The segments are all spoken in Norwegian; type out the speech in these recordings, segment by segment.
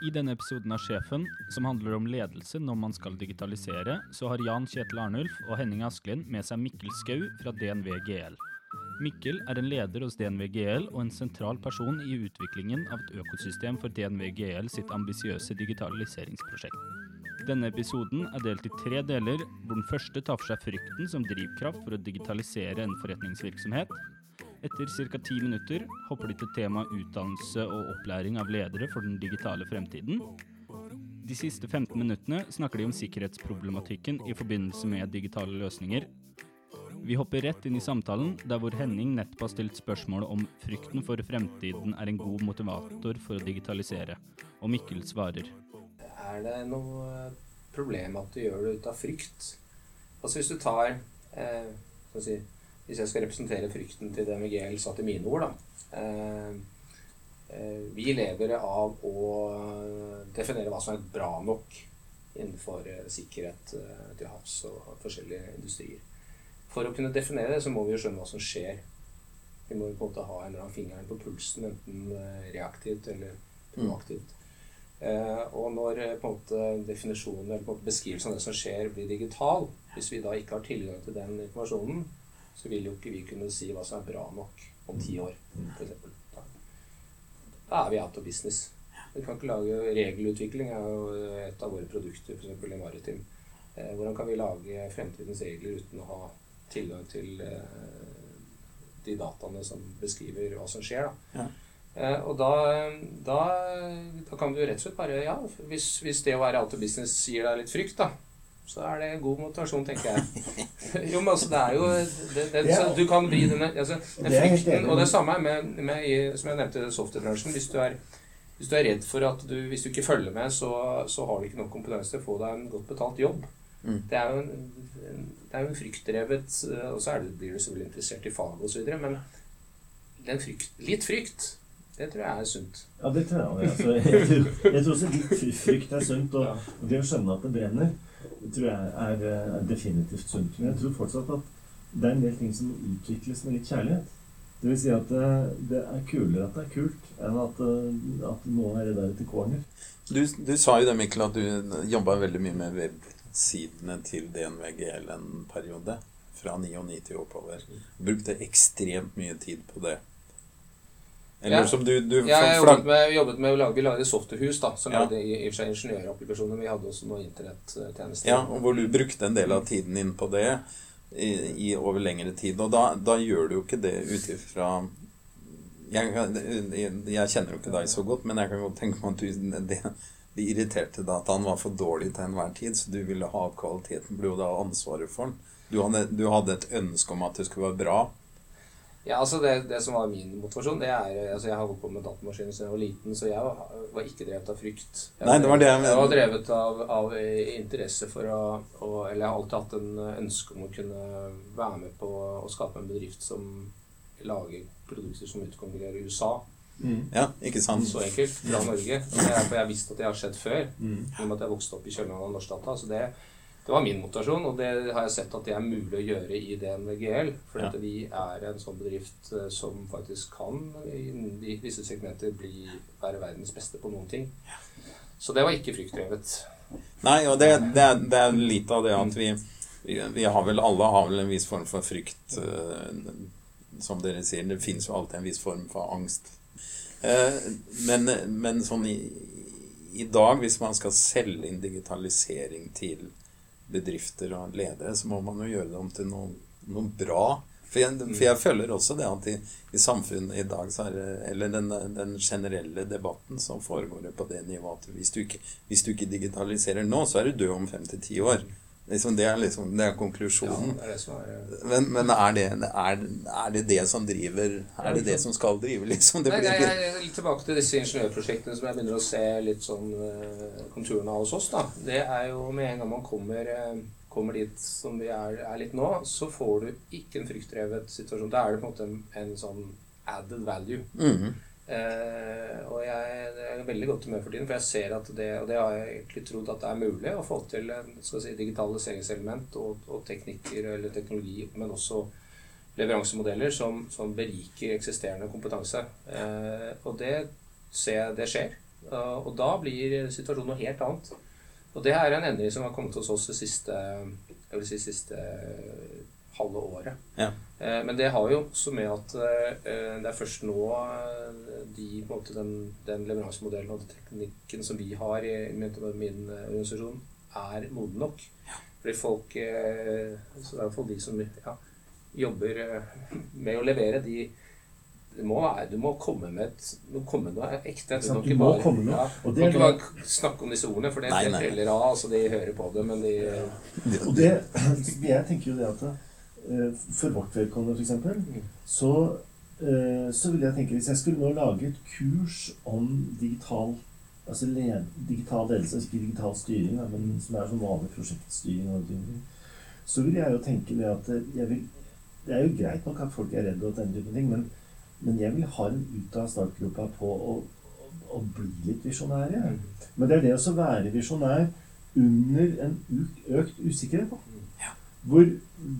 I denne episoden av Sjefen, som handler om ledelse når man skal digitalisere, så har Jan Kjetil Arnulf og Henning Asklin med seg Mikkel Skau fra DNV GL. Mikkel er en leder hos DNV GL og en sentral person i utviklingen av et økosystem for DNV GL sitt ambisiøse digitaliseringsprosjekt. Denne episoden er delt i tre deler, hvor den første tar for seg frykten som drivkraft for å digitalisere en forretningsvirksomhet. Etter ca. ti minutter hopper de til temaet utdannelse og opplæring av ledere for den digitale fremtiden. De siste 15 minuttene snakker de om sikkerhetsproblematikken i forbindelse med digitale løsninger. Vi hopper rett inn i samtalen, der hvor Henning nettopp har stilt spørsmål om frykten for fremtiden er en god motivator for å digitalisere, og Mikkel svarer. Er det noe problem at du gjør det ut av frykt? Altså hvis du tar eh, si, Hvis jeg skal representere frykten til DMGL satt i mine ord, da. Eh, eh, vi lever av å definere hva som er bra nok innenfor eh, sikkerhet eh, til havs og forskjellige industrier. For å kunne definere det, så må vi jo skjønne hva som skjer. Vi må jo på en måte ha en eller annen fingeren på pulsen, enten eh, reaktivt eller proaktivt. Mm. og når eh, på en måte definisjonen eller på en måte beskrivelsen av det som skjer, blir digital, hvis vi da ikke har tilgang til den informasjonen, så vil jo ikke vi kunne si hva som er bra nok om ti år, f.eks. Da. da er vi out of business. Vi kan ikke lage regelutvikling, er jo et av våre produkter, f.eks. i Maritim. Eh, hvordan kan vi lage fremtidens regler uten å ha tilgang til eh, de dataene som beskriver hva som skjer? da. Ja. Eh, og da, da, da kan du rett og slett bare Ja, hvis, hvis det å være out of business gir deg litt frykt, da, så er det god motivasjon, tenker jeg. jo, men altså, det er jo det, det, så Du kan vri denne altså, den frykten, Og det samme med, med som jeg nevnte, software-bransjen. Hvis, du er- hvis du er redd for at du Hvis du ikke følger med, så, så har du ikke nok kompetanse til å få deg en godt betalt jobb. Mm. Det er jo en, det er jo en fryktdrevet eh, Og så det, blir du selvfølgelig interessert i faget osv., men den frykt, litt frykt, det tror jeg er sunt. Ja, det tror jeg. Altså, jeg, tror, jeg tror også litt frykt er sunt. Og det å skjønne at det brenner, det tror jeg er, eh, er definitivt sunt. Men jeg tror fortsatt at det er en del ting som utvikles med litt kjærlighet. Det vil si at det, det er kulere at det er kult, enn at, eh, at noen er redd etter corner. Du, du sa jo det, Mikkel, at du jobba veldig mye med websidene til DNVGL en periode. Fra 99 og oppover. Brukte ekstremt mye tid på det. Eller Ja. som du, du Ja, jeg jobbet med, jobbet med å lage, lage softwarehus, da, som Ja. lagde i, i og for seg ingeniørapplikasjoner. Vi hadde også noen internettjenester. Ja, og hvor du brukte en del av tiden inn på det i, i over lengre tid. Og da, da gjør du jo ikke det ut ifra jeg, jeg, jeg kjenner jo ikke deg så godt, men jeg kan godt tenke meg at du, det, det irriterte deg at han var for dårlig til enhver tid, så du ville ha kvaliteten, ble du hadde ansvaret for den. Du hadde, du hadde et ønske om at det skulle være bra. Ja, altså det, det som var min motivasjon, det er altså Jeg har holdt på med datamaskiner siden jeg var liten, så jeg var, var ikke drevet av frykt. Jeg Nei, det var det jeg jeg var drevet av, av interesse for å, å Eller jeg har alltid hatt en ønske om å kunne være med på å skape en bedrift som lager produkter som utkonkurrerer USA. Ja, ikke sant? Så enkelt fra Norge. Og det er for jeg har visst at det har skjedd før. Mm. I og med at jeg vokste opp i kjølvannet av norsk data. Så det, det var min motivasjon, og det har jeg sett at det er mulig å gjøre i DNVGL. For Ja. vi er en sånn bedrift eh, som faktisk kan i i visse segmenter bli, være verdens beste på noen ting. Så det var ikke fryktdrevet. Nei, og det, det, er, det er litt av det at vi, vi, har vel alle har vel en viss form for frykt. eh, Som dere sier, det fins jo alltid en viss form for angst. Eh, Men, men sånn i, i dag, hvis man skal selge inn digitalisering til bedrifter og ledere, så må man jo gjøre det om til noe, noe bra. For jeg, for jeg føler også det at i, i samfunnet i dag, så er det, eller den, den generelle debatten, så foregår det på det nivået at hvis du ikke, hvis du ikke digitaliserer nå, så er du død om fem til ti år. Liksom, det er liksom, det er Ja, konklusjonen. det er det er Men, men er, det, er, er det det som driver Er det det som skal drive, liksom? Det Nei, blir, jeg, jeg, litt tilbake til disse ingeniørprosjektene som jeg begynner å se litt sånn eh, konturene av hos oss. da. Det er jo med en gang man kommer, eh, kommer dit som vi er, er litt nå, så får du ikke en fryktdrevet situasjon. Da er det på en måte en, en sånn added value. Mm Eh, og jeg, er veldig godt humør for tiden, for jeg ser at det Og det har jeg egentlig trodd at det er mulig å få til skal si, digitaliseringselement og, og teknikker eller teknologi, men også leveransemodeller som, som beriker eksisterende kompetanse. Eh, og det ser jeg det skjer. Uh, og da blir situasjonen noe helt annet. Og det er en endring som har kommet hos oss det siste, si, siste halve året. Ja. Uh, men det har jo også med at det er først nå de, på en måte, den, den leveransemodellen og den teknikken som vi har i min, min organisasjon, er moden nok. Fordi folk så det er iallfall de som ja, jobber med å levere, de det må være, du må komme med et, du komme med noe ekte. Du, må du ikke må bare, komme med ja, du det må ikke bare snakke om disse ordene, for det, Nei, av. altså De hører på det, men de Og det, jeg tenker jo det at eh, for vårt vedkommende f.eks., Mm. så, eh, så ville jeg tenke Hvis jeg skulle nå lage et kurs om digital altså led, digital ledelse, altså ikke digital styring, da, men som er som vanlig prosjektstyring, og ting, så vil jeg jo tenke det at eh, jeg vil, Det er jo greit nok at folk er redde og den typen ting, men, men jeg vil ha en ut av startgropa på å, å, å bli litt visjonær. jeg. Men det er det å være visjonær under en økt usikkerhet. Da. Hvor,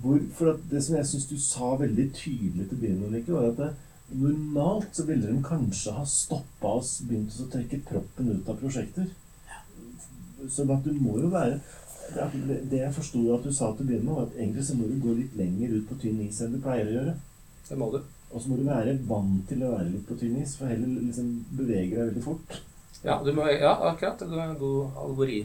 hvor, for det som jeg syns du sa veldig tydelig til Ulrikke, var at det, normalt så ville de kanskje ha stoppa oss, begynt å trekke proppen ut av prosjekter. Sånn at du må jo være det jeg forsto at du sa til å begynne med, var at egentlig så må du gå litt lenger ut på tynn is enn du pleier å gjøre. Det må du. Og så må du være vant til å være litt på tynn is, for heller liksom bevege deg veldig fort. Ja, du må, ja akkurat. Du er en god algori.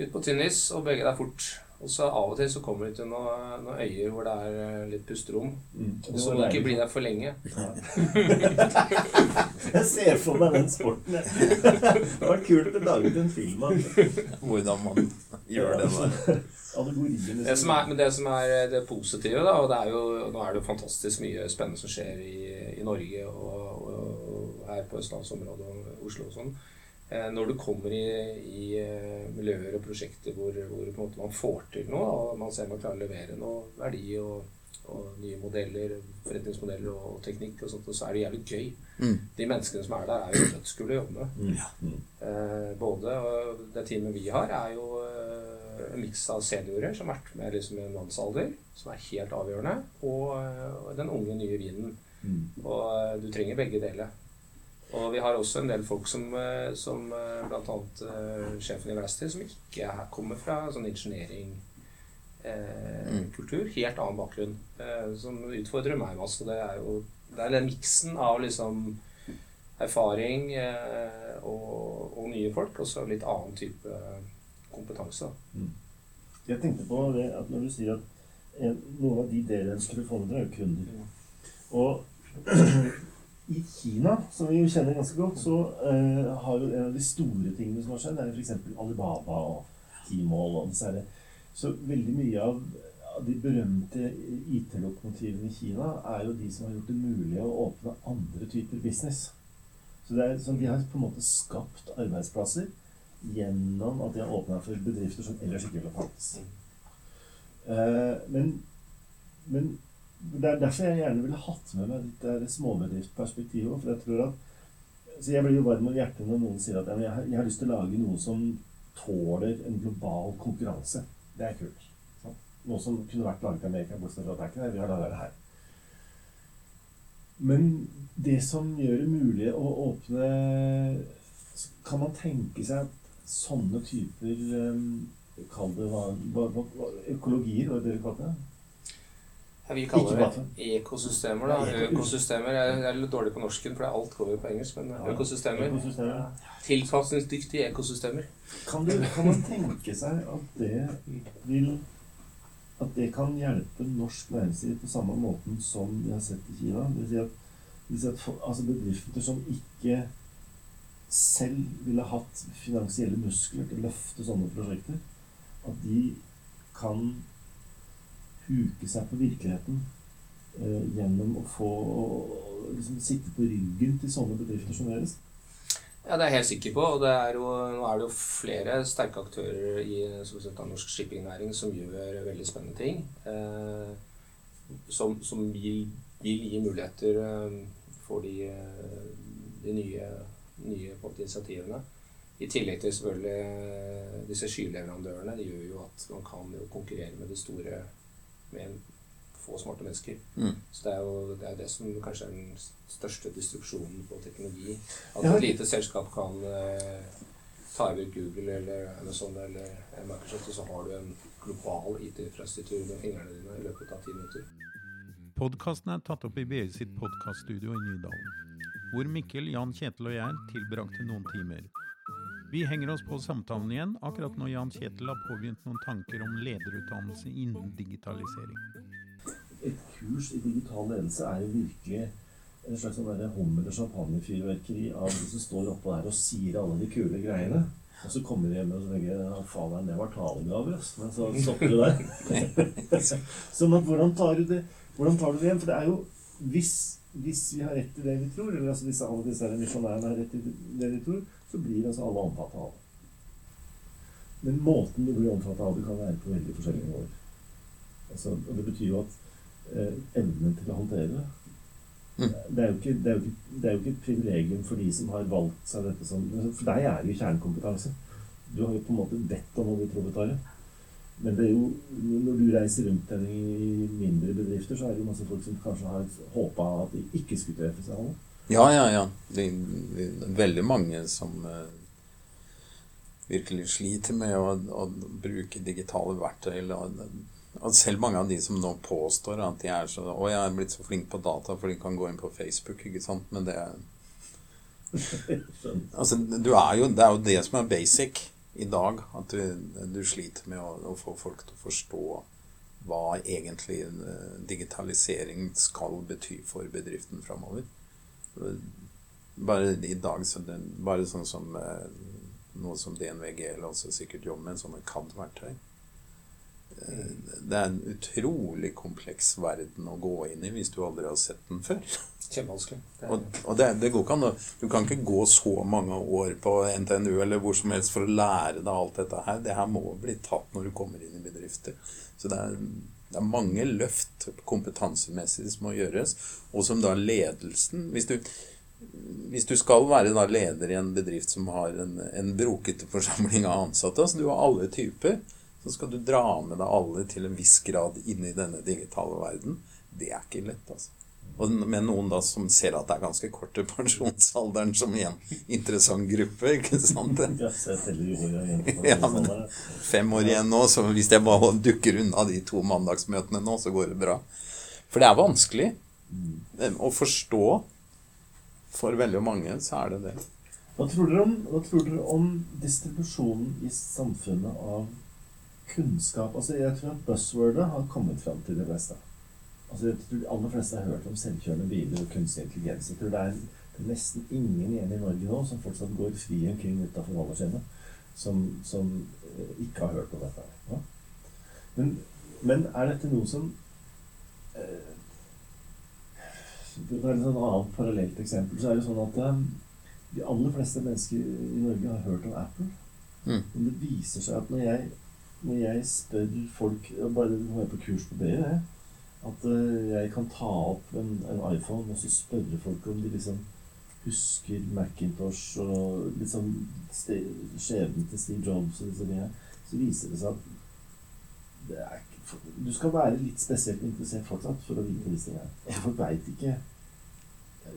Ut på tynn is og bevege deg fort. Og så av og til så kommer de til noen, noen øyer hvor det er eh, litt pusterom. Og så må du ikke bli der for lenge. Jeg ser for meg den sporten. jeg. Det var kult å lage en film av Hvordan man gjør det der. Det som er, men det som er det positive, da, og det er jo, nå er det jo fantastisk mye spennende som skjer i, i Norge og, og, og her på østlandsområdet og Oslo og sånn. Eh, Når du kommer i, i eh, miljøer og prosjekter hvor, hvor på en måte man får til noe, og man ser man klarer å levere noe verdi og, og nye modeller, forretningsmodeller og teknikk, og sånt, og så er det jævlig gøy. Mm. De menneskene som er der, er jo dødskule å jobbe med. Mm. Mm. Eh, både og det teamet vi har, er jo eh, en miks av seniorer som har vært med liksom, i en mannsalder, som er helt avgjørende, og, og den unge, nye vinen. Mm. Og du trenger begge deler. Og vi har også en del folk som, eh, som bl.a. blant annet eh, sjefen i Verksted, som ikke er, kommer fra sånn ingenjering eh, Mm. kultur, helt annen bakgrunn, eh, som utfordrer meg masse. Det er jo det er den miksen av liksom erfaring eh, og, og nye folk, og så litt annen type kompetanse. Jeg tenkte på det at når du sier at en, noen av de dere ønsker å få med er jo kunder. Og i Kina, som vi jo kjenner ganske godt, så uh, har jo en av de store tingene som har skjedd, er f.eks. Alibaba og Tmall og disse her. Så veldig mye av, av de berømte IT-lokomotivene i Kina er jo de som har gjort det mulig å åpne andre typer business. Så det er sånn, De har på en måte skapt arbeidsplasser gjennom at de har åpna for bedrifter som ellers ikke ville fantes. Uh, men, men det er derfor jeg gjerne ville hatt med meg dette småbedriftsperspektivet. For jeg tror at så Jeg blir jo varm om hjertet når noen sier at jeg, har, jeg har lyst til å lage noe som tåler en global konkurranse. Det er kult. sant? Noe som kunne vært laget i Amerika, bortsett fra at det er ikke det. Vi har laget det her. Men det som gjør det mulig å åpne Kan man tenke seg at sånne typer um, Kall det hva, Økologier, hva er dere kaller det? Ja, vi kaller det ekosystemer. da. Økosystemer jeg er litt dårlig på norsken, for alt går jo på engelsk. Men økosystemer. Økosystemer. Tilpasningsdyktige ekosystemer. Kan, du, kan man tenke seg at det vil At det kan hjelpe norsk næringsliv på samme måten som vi har sett i Kina? Det vil si at, vil si at altså bedrifter som ikke selv ville hatt finansielle muskler til å løfte sånne prosjekter, at de kan huke seg på virkeligheten eh, gjennom å få liksom, sitte på ryggen til sånne bedrifter som deres. Ja, det er jeg helt sikker på. Og er jo, nå er det jo flere sterke aktører i sagt, norsk shippingnæring som gjør veldig spennende ting. Eh, som som vil, vil gi muligheter eh, for de, eh, de nye, nye initiativene. I tillegg til selvfølgelig eh, disse skyleverandørene. De gjør jo at man kan konkurrere med de store med en få smarte mennesker. Mm. Så det er jo det, er det som kanskje er den største distruksjonen på teknologi. At Ja. et lite selskap kan eh, ta i bruk Google eller Amazon eller Microsoft, og så har du en global IT-infrastruktur med fingrene dine i løpet av ti minutter. Podkasten er tatt opp i BI sitt podkaststudio i Nydalen, hvor Mikkel, Jan Kjetil og jeg tilbrakte noen timer. Vi henger oss på samtalen igjen akkurat når Jan Kjetil har påbegynt noen tanker om lederutdannelse innen digitalisering. Et kurs i digital ledelse er jo virkelig en slags sånn hummer- og champagnefyrverkeri av de som står oppå der og sier alle de kule greiene. Og så kommer de hjem og så tenker Faderen, det var talegave. Men så stopper det der. sånn at hvordan tar du det hvordan tar du det igjen? For det er jo hvis, hvis vi har rett i det vi tror, eller altså hvis alle disse misjonærene har rett i det de tror, så blir altså alle omfattet av det. Men måten du blir omfattet av det, kan være på veldig forskjellige nivåer. Altså, og det betyr jo at eh, evnen til å håndtere det Mm. det, er ikke, det, er ikke, det er jo ikke et privilegium for de som har valgt seg dette som For deg er det jo kjernekompetanse. Du har jo på en måte bedt om å bli proletarier. Men det er jo, når du reiser rundt i mindre bedrifter, så er det jo masse folk som kanskje har håpa at de ikke skulle treffe seg alle. Ja, ja, ja. Det er veldig mange som eh, virkelig sliter med å, å bruke digitale verktøy. eller- selv mange av de som nå påstår at de er så Å, jeg er blitt så flink på data, for de kan gå inn på Facebook, ikke sant. Men det er Altså, du er jo, det er jo det som er basic i dag. At du, du sliter med å, å få folk til å forstå hva egentlig eh, digitalisering skal bety for bedriften framover. Bare i dag så det, Bare sånn som eh, noe som DNVGL også sikkert jobber med, sånne CAD-verktøy. Eh, Det er en utrolig kompleks verden å gå inn i hvis du aldri har sett den før. Kjempevanskelig. Og, og det, det går ikke an Du kan ikke gå så mange år på NTNU eller hvor som helst for å lære deg alt dette her. Det her må bli tatt når du kommer inn i bedrifter. Så det er, det er mange løft kompetansemessig som må gjøres, og som da ledelsen Hvis du, hvis du skal være da leder i en bedrift som har en, en brokete forsamling av ansatte, altså du har alle typer, så skal du dra med deg alle til en viss grad inn i denne digitale verden. Det er ikke lett, altså. Og med noen da som ser at det er ganske kort til pensjonsalderen som en interessant gruppe, ikke sant? Ja. Men fem år igjen nå, så hvis jeg bare dukker unna de to mandagsmøtene nå, så går det bra. For det er vanskelig eh, å forstå. For veldig mange så er det det. Hva tror dere om, tror dere om distribusjonen i samfunnet av kunnskap? Altså, jeg tror at buzzwordet har kommet fram til det fleste. Altså, jeg tror de aller fleste har hørt om selvkjørende biler og kunstig intelligens. Jeg tror det er, det er nesten ingen igjen i Norge nå som fortsatt går fri omkring utafor Valdresskjemmet, som, som eh, ikke har hørt om dette. Ja? Men, men er dette noe som eh, For å ta et sånn annet parallelt eksempel, så er det sånn at eh, de aller fleste mennesker i Norge har hørt om Apple. Mm. Men det viser seg at når jeg, når jeg spør folk Bare jeg på kurs på BI. At eh, jeg kan ta opp en, en iPhone og så spørre folk om de liksom husker Macintosh og liksom skjebnen til Steve Jobs og disse tingene, så viser det seg at det er ikke, du skal være litt spesielt interessert fortsatt for å vite disse tingene. Jeg folk veit ikke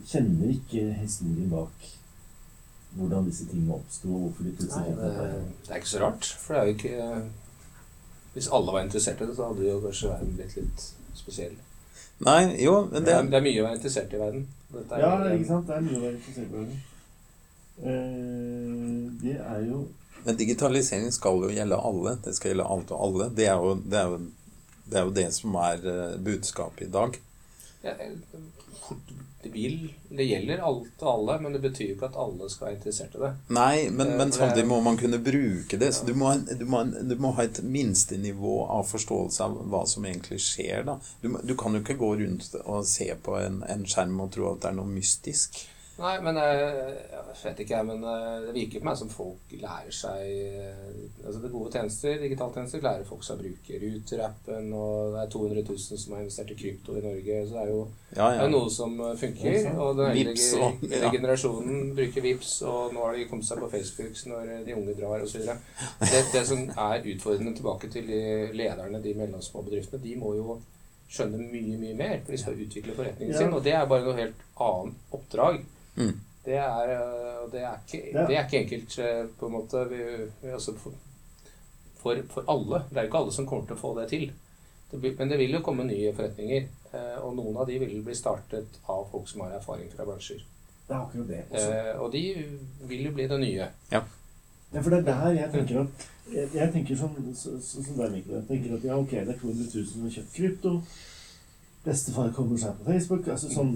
Kjenner ikke historien bak hvordan disse tingene oppsto, hvorfor de Nei, plutselig det, det er ikke så rart. For det er jo ikke Hvis alle var interessert i det, så hadde jo kanskje blitt litt spesiell. Nei, jo, men Det det er, det er mye å være interessert i i verden. Dette er, Ja, ikke sant? Det er mye å være interessert i. Eh, det er jo Men digitalisering skal jo gjelde alle. Det skal gjelde alt og alle. Det er jo det, er jo, det, er jo det som er eh, budskapet i dag. Ja, det, vil, det gjelder alt og alle, men det betyr jo ikke at alle skal være interessert i det. Nei, men, Eh, men samtidig må man kunne bruke det. Så du må, du, må, du må ha et minstenivå av forståelse av hva som egentlig skjer. Da. Du, du kan jo ikke gå rundt og se på en, en skjerm og tro at det er noe mystisk. Nei, men eh, jeg vet ikke, jeg, men eh, det virker på meg som folk lærer seg eh, Altså det gode tjenester, digitaltjenester, lærer folk seg å bruke Ruter-appen, og det er 200 000 som har investert i krypto i Norge, så det er jo Ja, det ja. er noe som funker. Og den Vips, og- ja. generasjonen bruker Vips, og nå har de kommet seg på Facebook når de unge drar osv. Det, det som er utfordrende tilbake til de lederne, de mellomsmå bedriftene, de må jo skjønne mye, mye mer. For de skal utvikle forretningen Ja. sin, og det er bare noe helt annet oppdrag. Mm. Det er, øh, det er, ikke, Ja. det er ikke enkelt øh, på en måte vi, vi, altså for, for, for alle. Det er jo ikke alle som kommer til å få det til. Det men det vil jo komme nye forretninger. eh, Og noen av de vil bli startet av folk som har erfaring fra bransjer. Det er akkurat det. Også. Eh, Og de vil jo bli det nye. Ja, for det er der jeg tenker at Jeg, jeg tenker som, så, så, som deg, Mikkel. Jeg tenker at ja, ok, det er 200 000 som har kjøpt krypto. Bestefar kommer seg på Facebook. altså sånn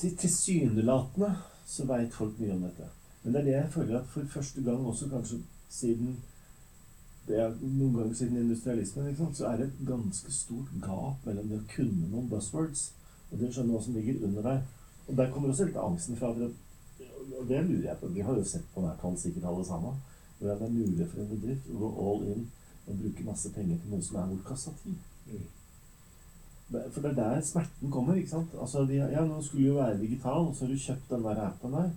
til- Tilsynelatende så veit folk mye om dette. Men det er det jeg føler at for første gang også, kanskje siden det er noen ganger siden industrialismen, så er det et ganske stort gap mellom det å kunne noen buzzwords og det å skjønne hva som ligger under der. Og der kommer også litt angsten fra. Og det lurer jeg på. Vi har jo sett på nært hold sikkert alle sammen. Hvordan det er mulig for en bedrift å gå all in og bruke masse penger på noe som er bortkasta tid. Mm. Det- For det er der smerten kommer. ikke sant? Altså, de, ja, Nå skulle jo være digital, og så har du kjøpt den der appen der.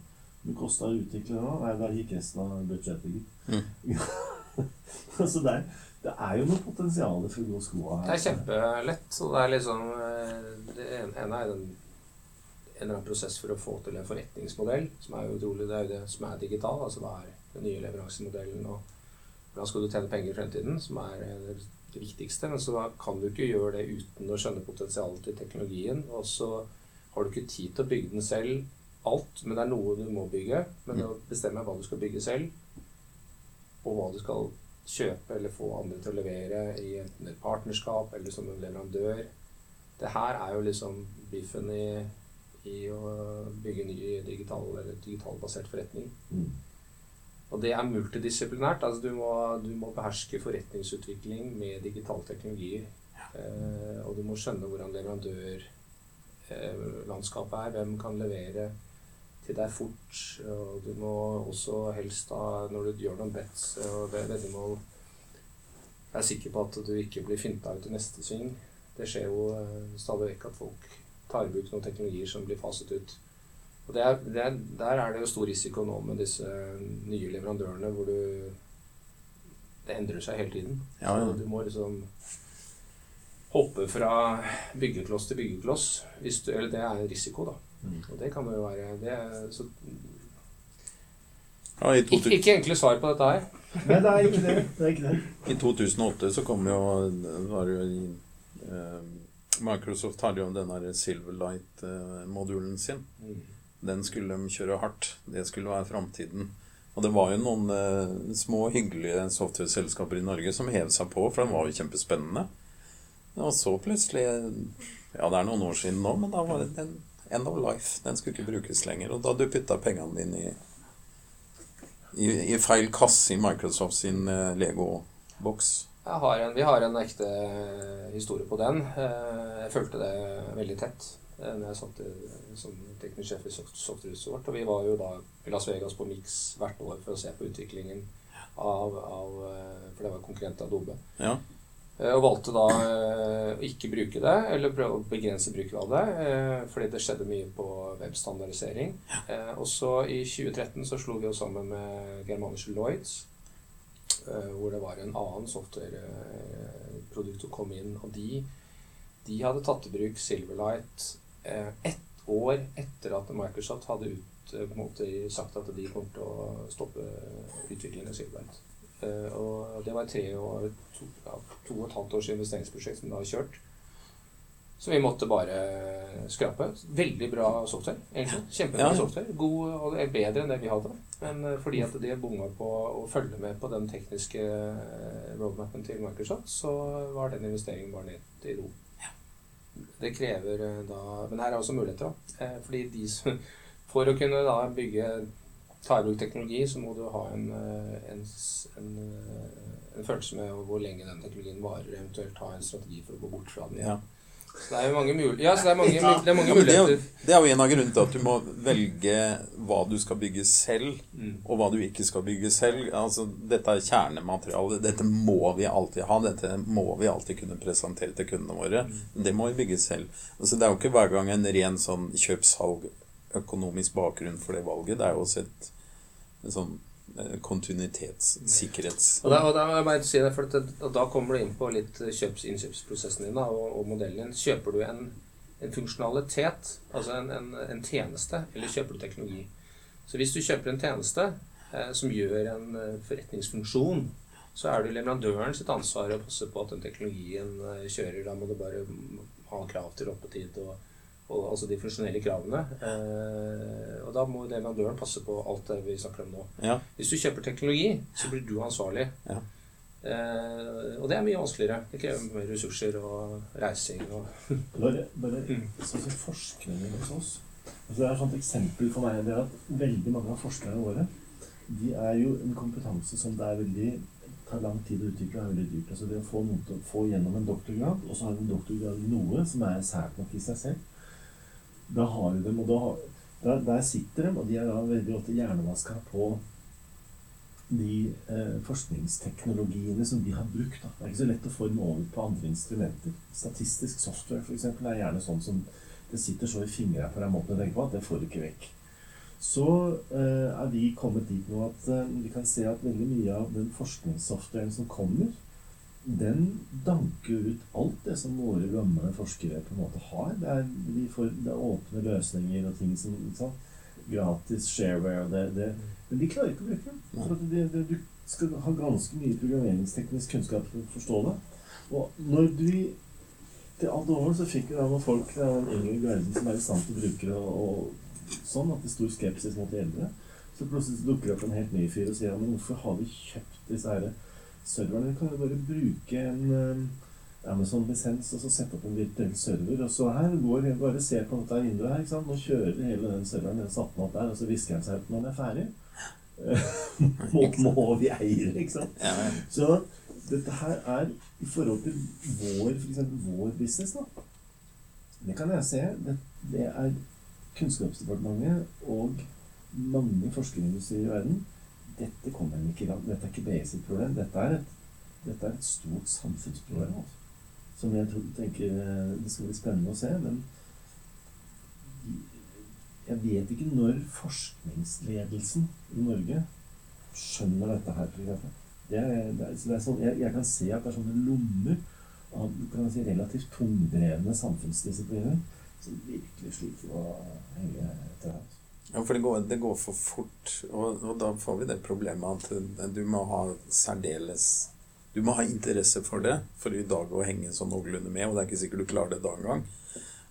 Det kosta å utvikle den. Nei, der gikk resten av budsjettet, gitt. så det er, det er jo noe potensial for å gå skoa Det er kjempelett. Og det er liksom eh, Det ene er den, en eller annen prosess for å få til en forretningsmodell, som er jo utrolig. Det er jo det som er digital. Altså hva er den nye leveransemodellen, og hvordan skal du tjene penger i fremtiden, som er eh, det viktigste. Men så kan du ikke gjøre det uten å skjønne potensialet til teknologien. Og så har du ikke tid til å bygge den selv, alt, men det er noe du må bygge. Men å bestemme hva du skal bygge selv, og hva du skal kjøpe eller få andre til å levere i enten et partnerskap eller som en leverandør. Det her er jo liksom biffen i, i å bygge ny digital eller digitalbasert forretning. Og det er multidisiplinært. altså Du må, du må beherske forretningsutvikling med digitale teknologier. Eh, og du må skjønne hvordan leverandørlandskapet er. Hvem kan levere til deg fort. Og du må også helst da, når du gjør noen bets og ve- veddemål, være sikker på at du ikke blir finta ut i neste sving. Det skjer jo eh, stadig vekk at folk tar i bruk noen teknologier som blir faset ut. Og det er, det er, Der er det jo stor risiko nå med disse nye leverandørene, hvor du Det endrer seg hele tiden. Ja, ja. Du må liksom hoppe fra byggekloss til byggekloss. Hvis du, eller det er en risiko, da. Mm. Og det kan jo være det er, så, Ja, i, ikke, ikke enkle svar på dette her. Nei, det er ikke det. det, er ikke det. I 2008 så kom jo var jo i, eh, Microsoft hadde jo denne Silverlight-modulen sin. Den skulle de kjøre hardt. Det skulle være framtiden. Og det var jo noen eh, små, hyggelige software-selskaper i Norge som hev seg på, for den var jo kjempespennende. Og så plutselig Ja, det er noen år siden nå, men da var det den end of life. Den skulle ikke brukes lenger. Og da du putta pengene dine i, i, i feil kasse i Microsoft sin eh, Lego-boks. Vi har en ekte historie på den. Eh, Jeg fulgte det veldig tett eh, når jeg satt som teknisk sjef i Soft- Softhuset. Og vi var jo da i Las Vegas på Mix hvert år for å se på utviklingen av, av eh, For det var konkurrent Adobe. Ja. Eh, Og valgte da eh, å ikke bruke det, eller prøve å begrense bruken av det, eh, fordi det skjedde mye på webstandardisering. Ja. Og så i 2013 så slo vi oss sammen med Germanische Lloyds, eh, hvor det var en annen softwareprodukt som kom inn, og de, de hadde tatt i bruk Silverlight eh, ett år etter at Microsoft hadde ut, eh, måte sagt at de kom til å stoppe utviklingen av Silverlight. Eh, og det var tre år, to, ja, to og et halvt års investeringsprosjekt som de har kjørt. Så vi måtte bare skrape. Veldig bra software, egentlig. Kjempebra Ja, ja. software. God, og det er bedre enn det vi hadde. Men eh, fordi at de bomma på å følge med på den tekniske eh, roadmapen til Microsoft, så var den investeringen bare ned i ro. Det krever eh, da Men her er også muligheter, da. Eh, Fordi de som For å kunne da bygge ta i bruk teknologi, så må du ha en, eh, en, en, en følelse med hvor lenge den teknologien varer, eventuelt ha en strategi for å gå bort fra den. Ja. Så det er mange, mul ja, så det er mange, mul- det er mange Ja, det, er det er jo en av grunnene til at du må velge hva du skal bygge selv, Mm. og hva du ikke skal bygge selv. Altså, dette er kjernemateriale. Dette må vi alltid ha. Dette må vi alltid kunne presentere til kundene våre. Det må vi bygge selv. Altså, det er jo ikke hver gang en ren sånn kjøp-salg økonomisk bakgrunn for det valget. Det er jo også et, et sånn eh, kontinuitets-, sikkerhets... Og da, og da, jeg bare si det, for da kommer du inn på litt kjøps, innkjøpsprosessen din da, og, og modellen din. Kjøper du en, en funksjonalitet, altså en, en, en tjeneste, eller kjøper du teknologi? Så hvis du kjøper en tjeneste eh, som gjør en eh, forretningsfunksjon, så er det leverandøren sitt ansvar å passe på at den teknologien eh, kjører. Da må du bare ha krav til oppetid og altså de funksjonelle kravene. Eh, og da må leverandøren passe på alt det vi snakker om nå. Ja. Hvis du kjøper teknologi, så blir du ansvarlig. Ja. Eh, og det er mye vanskeligere. Det krever mer ressurser og reising og Bare, bare sånn som forskningen hos oss altså Det er et sånt eksempel for meg det er at veldig mange av forskerne våre de er jo en kompetanse som det er veldig tar lang tid å utvikle, er veldig dyrt. Altså det å få noen til å få gjennom en doktorgrad, og så har de en doktorgrad i noe som er sært nok i seg selv, da har du dem, og da, der, der sitter de, og de er da veldig ofte hjernevaska på de eh, forskningsteknologiene som de har brukt. Da. Det er ikke så lett å få dem over på andre instrumenter. Statistisk software for eksempel, er gjerne sånn som det sitter så i fingra på deg måten å tenke på at det får du ikke vekk. Så eh, er vi kommet dit nå at eh, vi kan se at veldig mye av den forskningssoftwaren som kommer, den danker ut alt det som våre gamle forskere på en måte har. Det er, de får, det er åpne løsninger og ting som sant? Gratis shareware og det, det Men de klarer ikke å bruke dem. For det, det, du skal ha ganske mye programmeringsteknisk kunnskap for å forstå det. Og når du til alt over så fikk vi da noen folk fra den yngre garden som er i stand til å bruke det, og, og sånn at det er stor skepsis mot de eldre. Så plutselig dukker det opp en helt ny fyr og sier ja, men hvorfor har vi kjøpt disse her serverne? Kan jo bare bruke en um, Amazon-lisens og så sette opp en virtuell server. Og så her går jeg bare ser på dette vinduet her. ikke sant? Nå kjører hele den serveren den satte opp der, og så visker han seg ut når den er ferdig. må, må vi eie det, ikke sant? Ja, ja. Så dette her er i forhold til vår, for eksempel vår business, da. Det kan jeg se. Det, det er Kunnskapsdepartementet og mange forskerindustrier i verden. Dette kommer de ikke i gang Dette er ikke sitt problem. Dette er et, dette er et stort samfunnsproblem. Altså. Som jeg tror, tenker det skal bli spennende å se. Men jeg vet ikke når forskningsledelsen i Norge skjønner dette her, for. Det er, det er, det er sånn, jeg, jeg kan se at det er sånne lommer av kan si, relativt tungdrevne samfunnsdisipliner som virkelig sliter å henge etter her. Ja, for det går, det går for fort, og, og da får vi det problemet at du må ha særdeles Du må ha interesse for det for i dag å henge sånn noenlunde med, og det er ikke sikkert du klarer det da engang.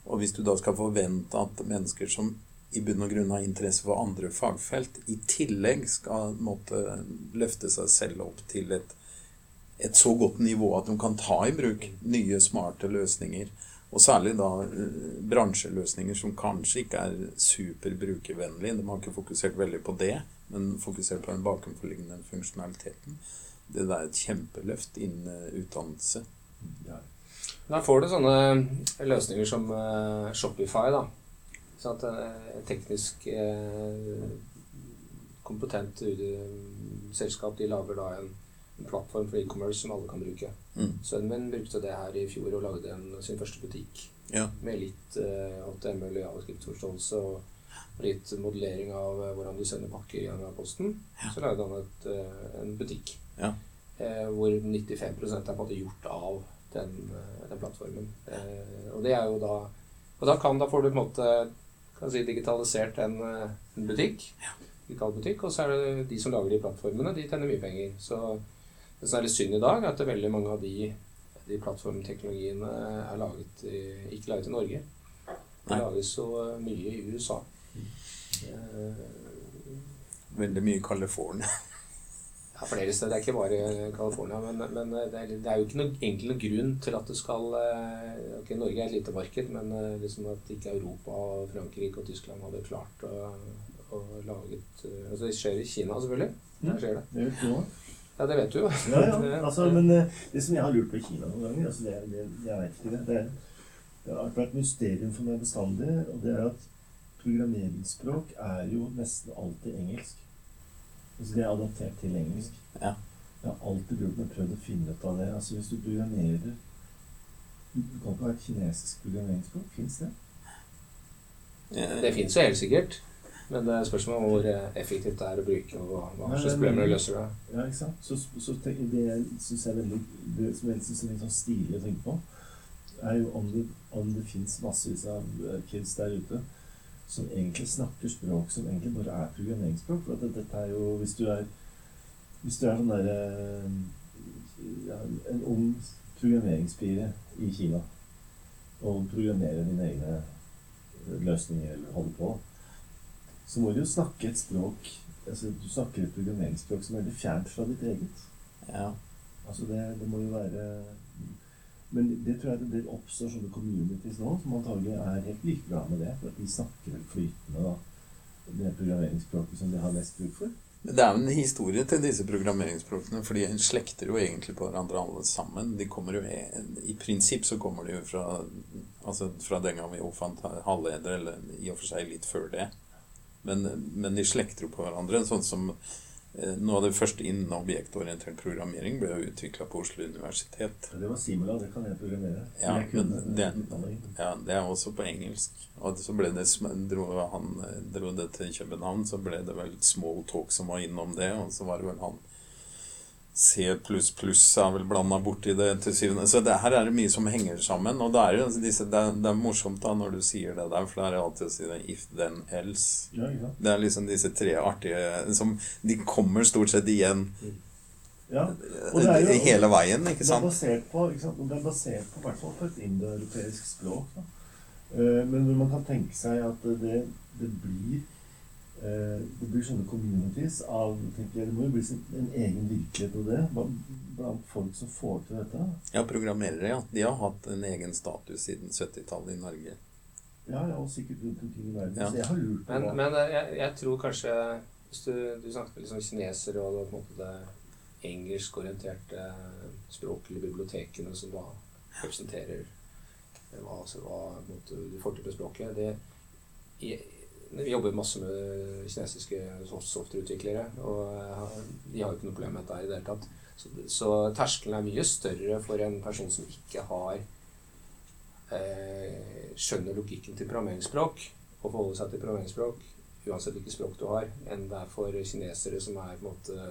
Og hvis du da skal forvente at mennesker som i bunn og grunn har interesse for andre fagfelt, i tillegg skal måtte løfte seg selv opp til et, et så godt nivå at de kan ta i bruk nye, smarte løsninger, og særlig da eh, bransjeløsninger som kanskje ikke er superbrukervennlige. De har ikke fokusert veldig på det, men fokusert på den bakenforliggende funksjonaliteten. Det er et kjempeløft innen eh, utdannelse. Ja. Da får du sånne løsninger som eh, Shopify, da. Sånn at eh, teknisk eh, kompetent selskap de lager da en, en plattform for e-commerce som alle kan bruke. Mm. Sønnen min brukte det her i fjor og lagde en, sin første butikk Ja. med litt eh, HTML og javascript-forståelse og litt modellering av eh, hvordan du sender pakker gjennom posten. Så lagde han et, eh, en butikk Ja. eh, hvor 95 er på en måte gjort av den, eh, den plattformen. Eh, og det er jo da Og da, kan, da får du på en måte kan si, digitalisert en, en butikk. Ja. butikk, og så er det de som lager de plattformene, de tjener mye penger. Så det som er litt synd i dag, er at veldig mange av de, de plattformteknologiene er laget i, ikke laget i Norge. Det Nei. lages så mye i USA. Eh, Veldig mye i California. Ja, flere steder. Det er ikke bare California. Men, men det, er, det er jo ikke noe, egentlig noen grunn til at det skal eh, Ok, Norge er et lite marked, men eh, liksom at ikke Europa, Frankrike og Tyskland hadde klart å, å lage et eh, Altså, det skjer i Kina, selvfølgelig. Der skjer det. Det du også. Ja, det vet du jo. Ja, ja. Altså, men eh, det som jeg har lurt på i Kina noen ganger, altså det, det, jeg vet ikke det, det, er, det har vært et mysterium for meg bestandig, og det er at programmeringsspråk er jo nesten alltid engelsk. Altså det er adaptert til engelsk. Ja. Jeg har alltid lurt meg prøvd å finne ut av det. Altså hvis du programmerer Du kan ikke ha et kinesisk programmeringsspråk. Fins det? Ja, Det fins jo helt sikkert. Men det er spørsmål om hvor eh, effektivt det er å bruke, og hva, slags er problemer altså, løser det. Ja, ikke sant? Så, så det jeg synes er veldig det som jeg synes er litt sånn stilig å tenke på, er jo om det, om det fins massevis av eh, kids der ute som egentlig snakker språk som egentlig bare er programmeringsspråk. For det, dette er jo Hvis du er Hvis du er sånn derre ja, En ung programmeringspire i Kina og programmerer dine egne løsninger eller holder på, så må du jo snakke et språk altså, Du snakker et programmeringsspråk som er veldig fjernt fra ditt eget. Ja. Altså det, det må jo være Men det tror jeg at det oppstår sånne communities nå, som antagelig er helt like bra med det. For at de snakker flytende da, det programmeringsspråket som de har mest bruk for. Det er jo en historie til disse programmeringsspråkene, for de slekter jo egentlig på hverandre alle sammen. De kommer jo, I prinsipp så kommer de jo fra, altså fra den gang vi oppfant halvleder, eller i og for seg litt før det. Men, men de slekter jo på hverandre. Sånn som eh, noe av det første innen objektorientert programmering ble jo utvikla på Oslo universitet. Det var Simula, det kan jeg programmere. Ja, jeg kunne men det, ja, det er også på engelsk. Og så ble det, dro han eh, dro det til København, så ble det vel Small Talk som var innom det, og så var det vel han C++ er vel blanda borti det til syvende Så det, her er det mye som henger sammen. Og det er jo disse, det, er, det er morsomt da når du sier det der, for det er alltid å si det if, then, else. Ja, ja. Det er liksom disse tre artige som De kommer stort sett igjen Ja, og det er jo- hele veien, ikke sant? Det er basert på, ikke sant? Det er basert på, hvert fall på et indoeuropeisk språk. Da. Eh, Men man kan tenke seg at det, det blir Det blir sånne communities av tenker jeg, Det må jo bli en egen virkelighet av det blant- folk som får til dette. Ja, programmerere, ja. De har hatt en egen status siden 70-tallet i Norge. Ja, ja, og sikkert rundt omkring i verden. Ja. Så jeg har lurt på Men, men eh, jeg, jeg tror kanskje Hvis du, du snakket med liksom kineser og det, på en måte det engelskorienterte språklige bibliotekene som da representerer eh, hva, altså, hva måte, du får til med språket det, i, Vi jobber masse med kinesiske soft- softwareutviklere, og eh, de har jo ikke noe problem med dette i det hele tatt. Så, så terskelen er mye større for en person som ikke har eh, skjønner logikken til programmeringsspråk, og forholder seg til programmeringsspråk, uansett hvilket språk du har, enn det er for kinesere som er på en måte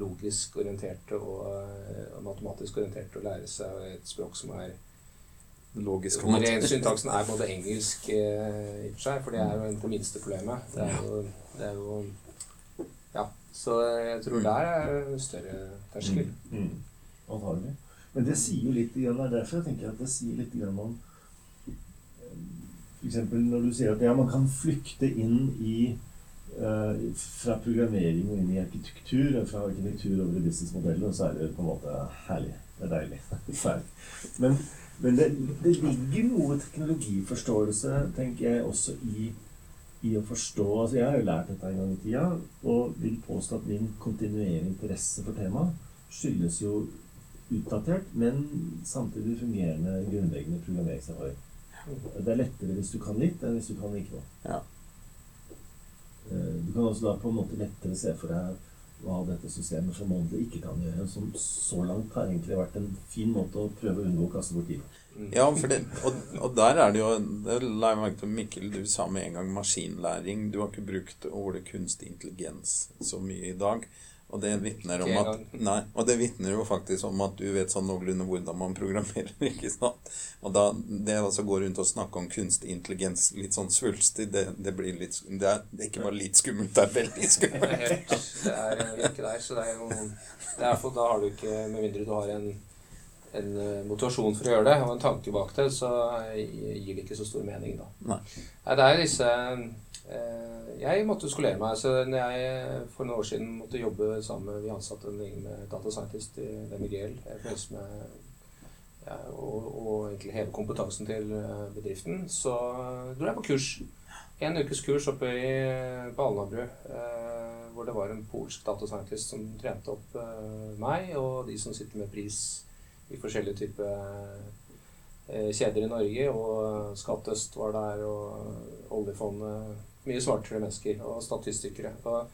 logisk orienterte og, eh, og matematisk orienterte, å lære seg et språk som er Logisk hvor ren syntaksen er både engelsk eh, i og for seg, for det er jo det minste problemet. Det er jo, det er jo Ja. Så jeg tror der er større terskel. Mm. Antagelig. Men det sier jo litt det er derfor jeg tenker at det sier litt igjen om F.eks. når du sier at ja, man kan flykte inn i Uh, fra programmering og inn i arkitektur, og fra arkitektur over i businessmodellen, og så er det på en måte herlig. Det er deilig. Men, men det, det ligger noe teknologiforståelse, tenker jeg, også i, i å forstå altså Jeg har jo lært dette en gang i tida, og vil påstå at min kontinuerlige interesse for temaet skyldes jo utdatert, men samtidig fungerende grunnleggende programmeringserfaring. Det er lettere hvis du kan litt, enn hvis du kan ikke noe. Ja. Eh, Du kan også da på en måte lettere se for deg hva dette systemet Mondle ikke kan gjøre, som så langt har egentlig vært en fin måte å prøve å unngå å kaste bort tid. Mm. Ja, det, og, og der er det jo Det la jeg merke til Mikkel, du sa med en gang maskinlæring. Du har ikke brukt ordet kunstig intelligens så mye i dag. Og det vitner om at. Nei, og det vitner jo faktisk om at du vet sånn noenlunde hvordan man programmerer, ikke sant? Og da det altså gå rundt og snakke om kunstig intelligens litt sånn svulstig, det, det blir litt det er, det er ikke bare litt skummelt, det er veldig Det er skummelt. helt Det er er ikke der, så det er jo det er for, Da har du ikke Med mindre du har en, en eh, motivasjon for å gjøre det, og en tanke bak det, så gir det ikke så stor mening, da. Nei. Nei, det er disse eh, Jeg måtte skolere meg. så når jeg for noen år siden måtte jobbe sammen med Vi ansatte en gjeng med data scientist i DMGL med ja, og, og egentlig heve kompetansen til eh, bedriften, så dro jeg på kurs. En ukes kurs oppe i, på Alnabru, eh, hvor det var en polsk data scientist som trente opp eh, meg og de som sitter med pris i forskjellige typer eh, kjeder i Norge. Og Skattøst var der, og oljefondet. Mye smartere mennesker og statistikere. Og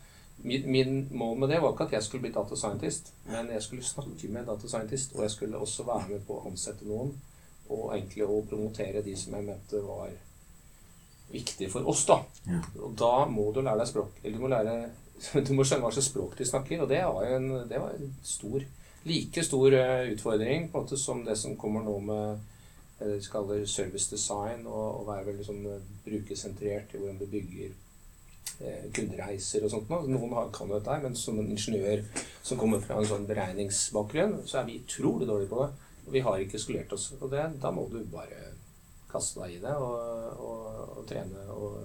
min, min mål med det var ikke at jeg skulle bli data scientist, men jeg skulle snakke med data scientist, og jeg skulle også være med på å ansette noen, og egentlig å promotere de som jeg mente var viktig for oss, da. Ja. Og da må du lære deg språk. Eller du må lære Du må skjønne hva slags språk de snakker, og det var jo en, det var en stor Like stor eh, utfordring på en måte som det som kommer nå med eh, det de kaller service design, og, og være veldig sånn eh, brukersentrert i hvordan du bygger eh, kundereiser og sånt. Noen kan dette, men som en ingeniør som kommer fra en sånn beregningsbakgrunn, så er vi utrolig dårlige på det. Og vi har ikke skolert oss. på det, da må du bare kaste deg i det og, og, og trene. Og,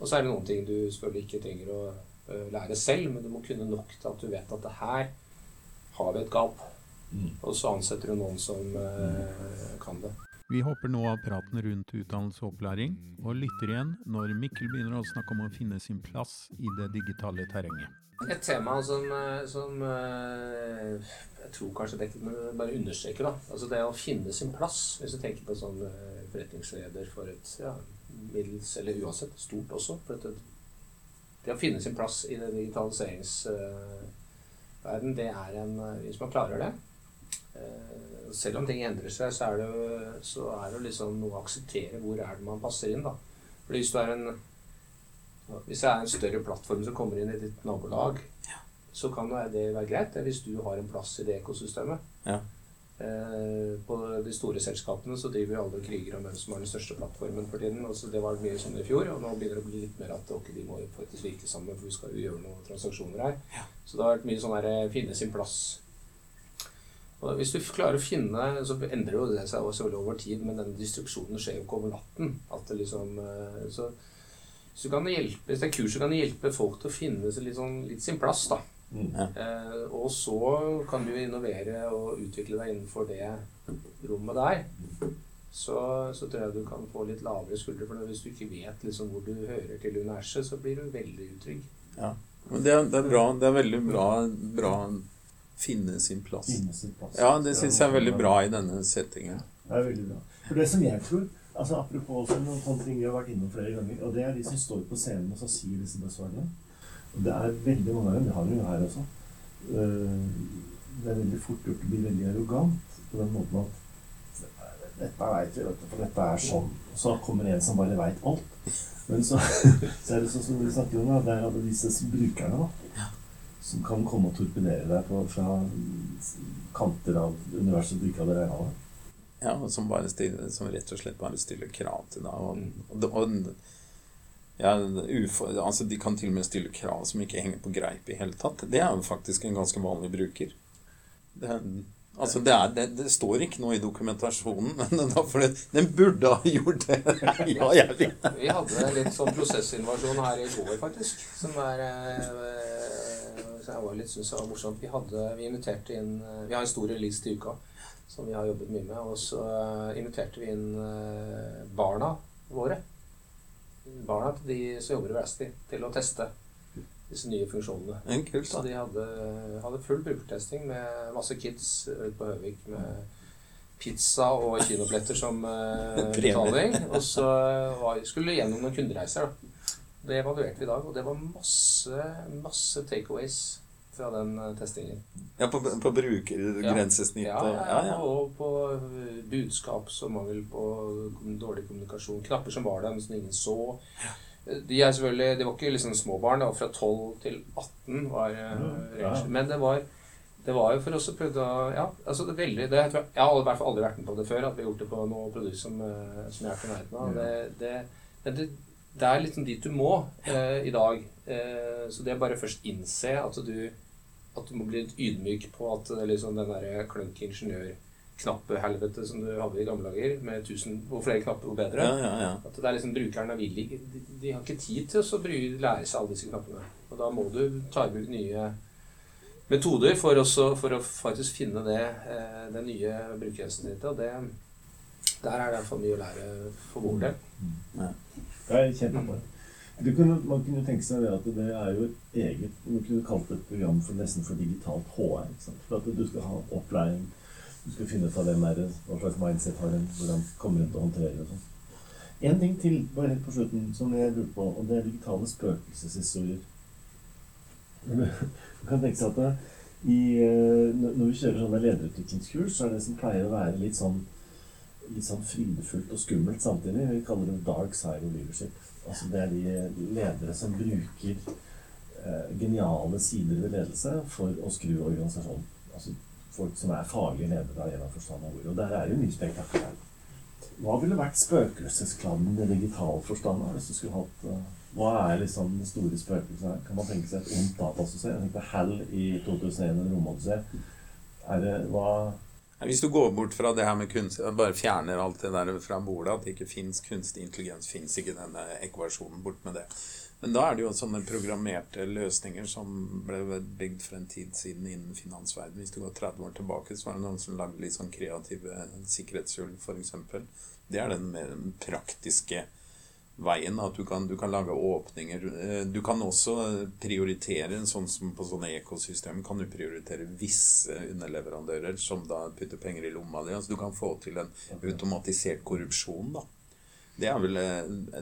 og så er det noen ting du selvfølgelig ikke trenger å lære selv, men du må kunne nok til at du vet at det her har vi et gap. Mm. Og så ansetter du noen som eh, kan det. Vi hopper nå av praten rundt utdannelse og opplæring, og lytter igjen når Mikkel begynner å snakke om å finne sin plass i det digitale terrenget. Et tema som, eh, som eh, jeg tror kanskje det bare understreke, da. Altså det å finne sin plass. Hvis du tenker på sånn eh, forretningsleder for et ja, middels, eller uansett stort også. For det, det å finne sin plass i den digitaliseringsverden, det er en eh, Hvis man klarer det eh, Selv om ting endrer seg, så er det, så er det liksom noe å akseptere hvor er det man passer inn, da. Fordi hvis du en hvis det er en større plattform som kommer inn i ditt nabolag, så kan det det være greit hvis du har en plass i det ekosystemet. Ja. Eh, på de store selskapene så driver jo alle kriger om hvem som har den største plattformen for tiden. Altså, det var mye sånn i fjor, og nå begynner det å bli litt mer at ok, de må faktisk virke sammen, for vi skal jo gjøre noen transaksjoner her. Så det har vært mye sånn her eh, finne sin plass. Og hvis du klarer å finne, så endrer jo det seg også over tid, men denne distruksjonen skjer jo ikke over natten. At det liksom, eh, så så kan det hjelpe, hvis det er kurset kan det hjelpe folk til å finne litt, sånn, litt sin plass. da. Mm. Eh, og så kan du innovere og utvikle deg innenfor det rommet der. Så, så tror jeg du kan få litt lavere skuldre. For hvis du ikke vet liksom hvor du hører til universet, så blir du veldig utrygg. Men det, er, det er bra. Det er veldig bra, bra finne sin plass. Finne sin plass. Ja, det syns jeg er veldig bra i denne settingen. Det er veldig bra. For det som jeg tror altså Apropos noen ting vi har vært innom flere ganger, og det er de som står på scenen og så sier disse buzzwordene. Det er veldig mange av dem. Vi har jo her også. Eh, Det er veldig fort gjort å bli veldig arrogant på den måten at dette veit vi, for dette er sånn. Og så kommer en som bare veit alt. Men så, så er det sånn som vi snakker om, da, det er alle disse brukerne da, som kan komme og torpedere deg på, fra kanter av universet du ikke hadde regna med. Ja, og som, bare stiller, som rett og slett bare stiller krav til deg. Og, og, og ja, altså De kan til og med stille krav som ikke henger på greip i hele tatt. Det er jo faktisk en ganske vanlig bruker. Det, altså det, er, det, det står ikke noe i dokumentasjonen, men det, den burde ha gjort det. ja, jeg vet. Vi hadde litt sånn prosessinvasjon her i går, faktisk. Som er eh, Så jeg var litt synes jeg var morsomt. Vi hadde Vi inviterte inn Vi har en stor release til uka som vi har jobbet mye med. Og så inviterte vi inn eh, barna våre. Barna til de som jobber i Rasti, til å teste disse nye funksjonene. En kult, Så de hadde, hadde full brukertesting med masse kids ute på Høvik med pizza og kinobilletter som eh, betaling. Og så var, skulle de gjennom noen kundereiser. Da. Det evaluerte vi i dag, og det var masse, masse takeaways fra den eh, testingen. Ja, på, på brukergrensesnittet. Ja, ja, Ja, ja. og på eh, budskap som mangel på dårlig kommunikasjon. Knapper som var der, men som ingen så. Eh, De er selvfølgelig, de var ikke liksom små barn. Det var fra 12 til 18. var Ja. Men det var, det var jo for oss å prøve å Ja, altså det veldig det, jeg, tror, jeg har i hvert fall aldri vært med på det før, at vi har gjort det på noe produkt som, som jeg er nærheten av. Det, det, men det, det er liksom dit du må eh, i dag. Eh, så det er bare først innse at du at du må bli litt ydmyk på at er liksom den der klønk ingeniør-knappehelvete som du hadde i gamle dager, med tusen, hvor flere knapper, hvor bedre. ja, ja, ja. At det er liksom brukerne vil ikke de, de har ikke tid til å bry- lære seg alle disse knappene. Og da må du ta i bruk nye metoder for, også, for å faktisk finne det, eh, det nye ditt. Og det, der er det for mye å lære for vår del. Det er kjempebra. Kunne, man kunne tenke seg det at det er jo et eget Man kunne kalt det et program for nesten for digitalt HR. For at du skal ha opplæring, du skal finne ut av hvem er det, hva slags mindset har den, hvordan kommer den til å håndtere det sånn. En ting til bare helt på slutten som jeg lurer på, og det er digitale spøkelseshistorier. Du kan tenke seg at det, i, eh, når vi kjører sånne lederutviklingskurs, så er det som pleier å være litt sånn litt sånn frydefullt og skummelt samtidig. Vi kaller det 'dark side of leadership'. Altså det er de ledere som bruker eh, geniale sider ved ledelse for å skru organisasjonen. Altså folk som er faglige ledere av en av forstand av ordet. Og der er jo mye spektakulært. Hva ville vært spøkelsesklanen i digital forstand? hvis du skulle hatt uh, Hva er liksom det store spøkelset her? Kan man tenke seg et ondt datasystem? Jeg tenkte Hal i 2001 eller Romodyssé. Hva Hvis du går bort fra det her med kunst, bare fjerner alt det der fra bordet, at det ikke fins kunstig intelligens, fins ikke denne ekvasjonen, bort med det. Men da er det jo sånne programmerte løsninger som ble bygd for en tid siden innen finansverdenen. Hvis du går 30 år tilbake, så var det noen som lagde litt sånn kreative sikkerhetshull, f.eks. Det er den mer praktiske veien. At du kan, du kan, lage åpninger. Du kan også prioritere, sånn som på sånne ekosystem, kan du prioritere visse underleverandører som da putter penger i lomma di. Altså du kan få til en automatisert korrupsjon, da. Det er vel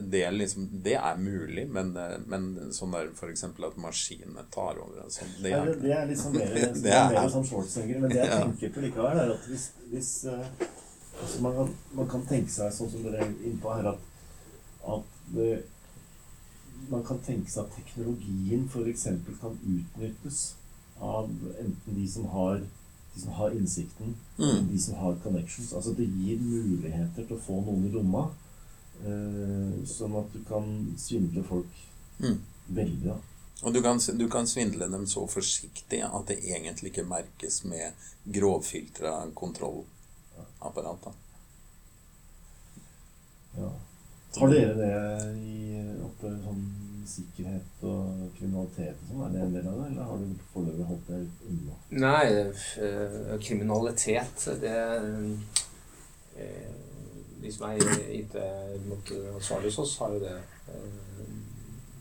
det er, liksom, det er mulig, men, men sånn der f.eks. at maskinene tar over altså, det, er, det, er liksom mer, det, det er mer sånn Schwarzenegger. Men det jeg tenker på likevel, er at hvis, hvis altså man, kan, man, kan, tenke seg, sånn som dere er inne på her, at, at det, man kan tenke seg at teknologien f.eks. kan utnyttes av enten de som har de som har innsikten, mm. de som har connections. Altså det gir muligheter til å få noen i lomma Eh, sånn at du kan svindle folk mm. veldig. da. Og du kan, du kan, svindle dem så forsiktig at det egentlig ikke merkes med grovfiltra kontrollapparat. Ja. Har dere det i oppe sånn sikkerhet og kriminalitet og sånn? Er det en del av det, eller har du foreløpig holdt deg unna? Nei, eh, kriminalitet, det eh, de som er IT-ansvarlige hos oss, har jo det eh,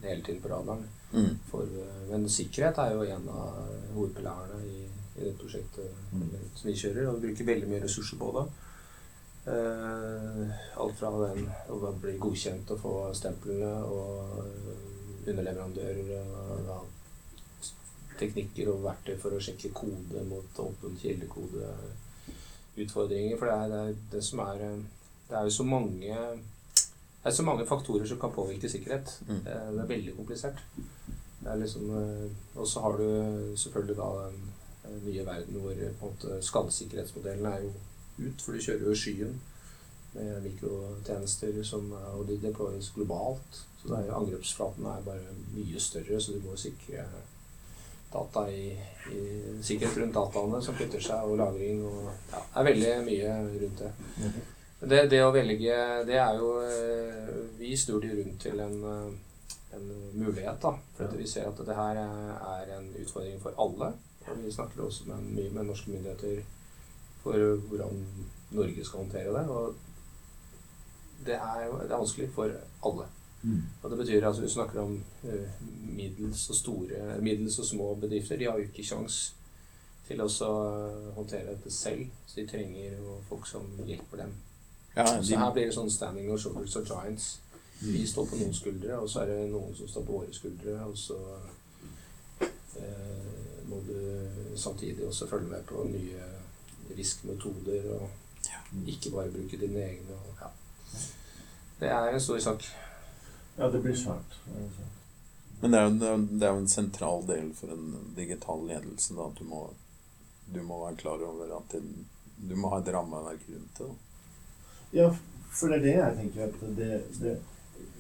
hele tiden på radaren. Mm. For, men sikkerhet er jo en av hovedpilarene i, i det prosjektet mm. som vi kjører. Og vi bruker veldig mye ressurser på det. Eh, alt fra den å bli godkjent og få stemplene og underleverandører og teknikker og verktøy for å sjekke kode mot åpen kildekodeutfordringer. For det er det, er det som er det er jo så mange det er så mange faktorer som kan påvirke sikkerhet. Mm. Eh, det er veldig komplisert. Liksom, eh, og så har du selvfølgelig da den nye verden hvor på en måte skallsikkerhetsmodellen er jo ut, for du kjører jo skyen med mikrotjenester som, og de deployes globalt. Så det er, angrepsflaten er bare mye større, så du må sikre data i, i sikkerhet rundt dataene som flytter seg, og lagring og ja, er veldig mye rundt det. Det, det, å velge Det er jo eh, Vi snur det rundt til en, eh, en mulighet, da. For vi ser at det her er en utfordring for alle. Og vi snakker også med, mye med norske myndigheter for hvordan Norge skal håndtere det. Og det er det er vanskelig for alle. Mm. Og det betyr altså Vi snakker om uh, middels og store Middels og små bedrifter. De har jo ikke kjangs til å håndtere dette selv. Så de trenger jo folk som hjelper dem ja, de... Så her blir det sånn standing of shoulders of giants. Vi står på noen skuldre, og så er det noen som står på våre skuldre. Og så eh, må du samtidig også følge med på nye riskmetoder, og ikke bare bruke dine egne. Og, ja. Det er en stor sak. Ja, det blir svært. Men det er, jo, det er jo en sentral del for en digital ledelse da, at du må, du må være klar over at det, du må ha et rammeverk rundt det. Da. Ja, for det er det jeg tenker at det, det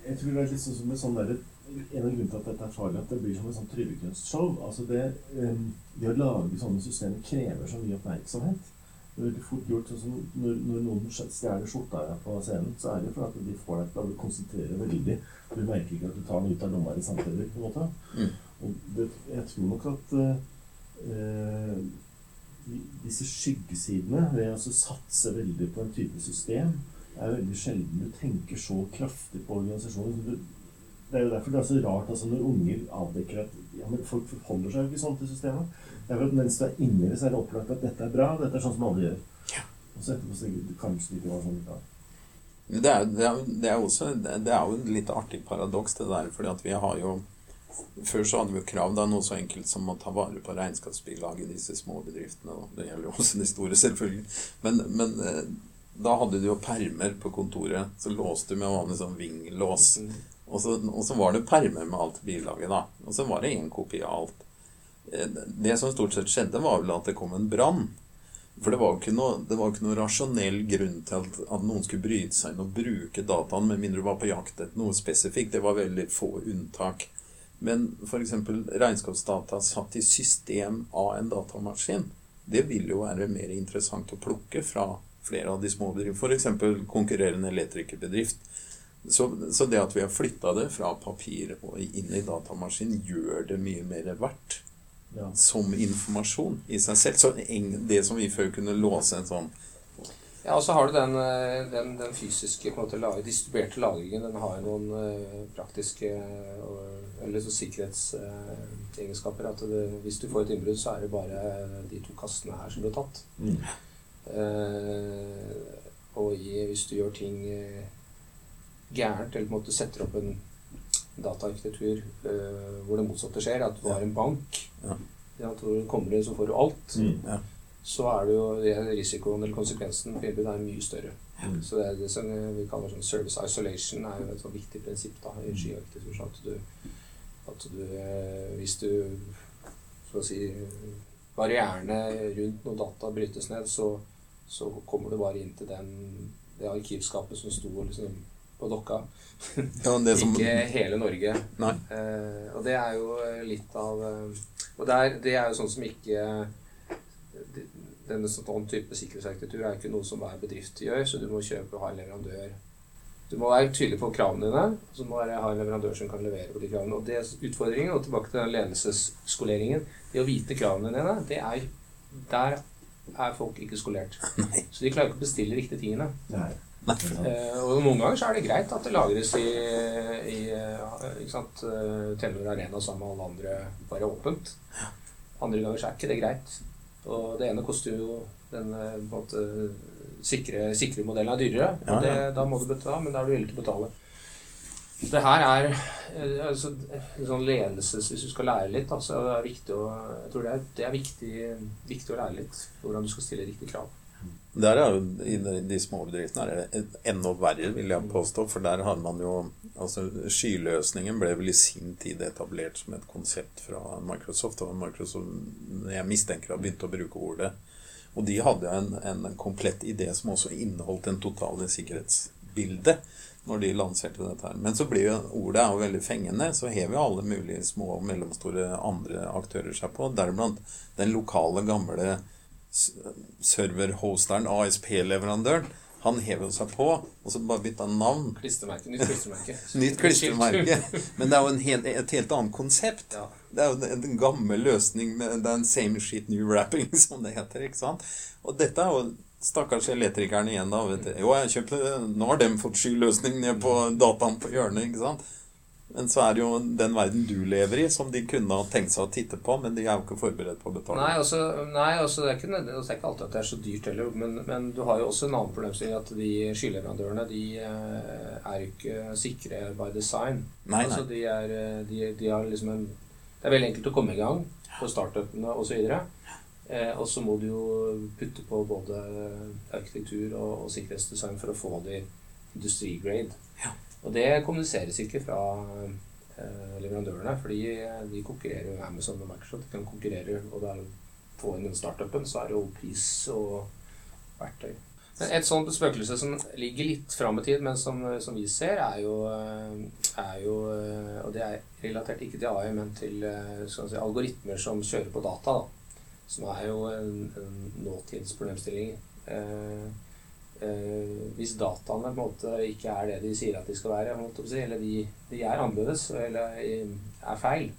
Jeg tror det er litt sånn som med sånn der, En av grunnene til at dette er farlig, at det blir som et sånn tryllekunstshow. Altså det, um, det å lage sånne systemer krever så mye oppmerksomhet. Det er fort gjort sånn som når, når noen stjeler skjorta her på scenen, så er det for at de får deg til å konsentrere veldig. Du merker ikke at du tar den ut av lomma di samtidig. på en måte. Mm. Og det, jeg tror nok at uh, disse skyggesidene ved å satse veldig på en type system er veldig sjelden du tenker så kraftig på organisasjonen. Det er jo derfor det er så rart altså når unger avdekker at ja, men folk forholder seg jo ikke sånn til systemet. Det er for at Mens du er inni det, så er det opplagt at dette er bra, dette er sånn som alle gjør. Og så etterpå så det kanskje ikke var sånn i dag. Det er, det, er, det, er også, det er jo et litt artig paradoks, det der. fordi at vi har jo før så hadde vi jo krav da noe så enkelt som å ta vare på regnskapsbilaget i disse små bedriftene. Og det gjelder jo også de store, selvfølgelig. Men, men, eh, Da hadde du jo permer på kontoret. Så låste du med vanlig sånn vinglås. Og så, og så var det permer med alt bilaget, da. Og så var det én kopi av alt. Eh, Det som stort sett skjedde, var vel at det kom en brann. For det var jo ikke noe, ikke noe rasjonell grunn til at, at noen skulle bryte seg inn og bruke dataen, med mindre du var på jakt etter noe spesifikt. Det var veldig få unntak. Men f.eks. regnskapsdata satt i system av en datamaskin, det vil jo være mer interessant å plukke fra flere av de små bedriftene. F.eks. konkurrerende elektrikerbedrift. Så, så det at vi har flytta det fra papir og inn i datamaskin, gjør det mye mer verdt Ja. som informasjon i seg selv. Så det som vi før kunne låse en sånn Ja, og så har du den, eh, den, den fysiske på en måte, lag- distribuerte lagringen. Den har jo noen uh, praktiske uh, eller så sikkerhetsegenskaper. At det, hvis du får et innbrudd, så er det bare de to kastene her som blir tatt. Mm. Eh, og i, hvis du gjør ting gærent, eller på en måte setter opp en dataarkitektur uh, hvor det motsatte skjer, at du har en bank Ja. ja, at hvor du kommer inn, så får du alt, Mm. så er det jo det risikoen eller konsekvensen for innbrudd er mye større. Mm. Så det er det som vi kaller sånn service isolation, er jo et sånn viktig prinsipp da, i skyarkitektur. sånn At du, at du eh, Hvis du så å si, barrierene rundt når data brytes ned, så, så kommer du bare inn til den, det arkivskapet som sto liksom på dokka. ja, som, Ikke hele Norge. Eh, og det er jo litt av eh, Og det er, det er jo sånn som ikke Denne sånn type sikkerhetsarkitektur er ikke noe som hver bedrift gjør, så du må kjøpe og ha en leverandør. Du må være tydelig på kravene dine, så må du ha en leverandør som kan levere på de kravene. Og det er utfordringen, og tilbake til ledelsesskoleringen Det å vite kravene dine, det er Der er folk ikke skolert. Så de klarer ikke å bestille riktige tingene. Nei. Eh, og noen ganger så er det greit at det lagres i, i eh, ikke sant, eh, Telenor Arena sammen med alle andre bare åpent. Andre ganger så er ikke det greit. Og det ene koster jo den eh, på en måte sikre, sikre modellen er dyrere. Ja, ja. det, da må du betale, men da er du villig til å betale. Det her er eh, altså, sånn ledelses Hvis du skal lære litt, da, så er det viktig å Jeg tror det er, det er viktig, viktig å lære litt hvordan du skal stille riktige krav. Der er jo, I de, små bedriftene er det enda verre, vil jeg påstå. For der har man jo altså Skyløsningen ble vel i sin tid etablert som et konsept fra Microsoft. Og Microsoft jeg mistenker har begynt å bruke ordet. Og de hadde en, en komplett idé som også inneholdt en totale sikkerhetsbilde når de lanserte dette her. Men så blir jo ordet er jo veldig fengende, så hever jo alle mulige små og mellomstore andre aktører seg på, deriblant den lokale, gamle serverhosteren, ASP-leverandøren. Han hever jo seg på, og så bare bytta han navn. Klistremerke, nytt klistremerke. Nytt klistremerke. Men det er jo en helt, et helt annet konsept. Ja. Det er jo en, en gammel løsning med en same shit new wrapping, som det heter. ikke sant? Og dette er jo stakkars elektrikeren igjen, da. vet du. Jo, jeg kjøpte Nå har de fått skyløsning ned på dataen på hjørnet, ikke sant? Men så er det jo den verden du lever i, som de kunne ha tenkt seg å titte på, men de er jo ikke forberedt på å betale. Nei, altså, nei, altså det, er ikke, det er ikke alltid at det er så dyrt heller. Men, men du har jo også en annen problemstilling at de skyleverandørene de eh, er ikke sikre by design. Nei, nei. Altså, de, er, eh, de, de har liksom en Det er veldig enkelt å komme i gang på startupene osv. Eh, og så må du jo putte på både arkitektur og, og sikkerhetsdesign for å få det industrigrade. Ja. Og det kommuniseres ikke fra eh, leverandørene, fordi de konkurrerer jo med Amazon og Microsoft. De kan konkurrere, og da få inn den startupen, så er det jo pris og verktøy. Men et sånt spøkelse som ligger litt fram i tid, men som, som vi ser, er jo, eh, er jo eh, Og det er relatert ikke til AI, men til eh, si, algoritmer som kjører på data. Da, som er jo en, en nåtidsproblemstilling. Eh, eh, hvis dataene på en måte ikke er det de sier at de skal være, si, eller de, de er annerledes eller eh, er feil,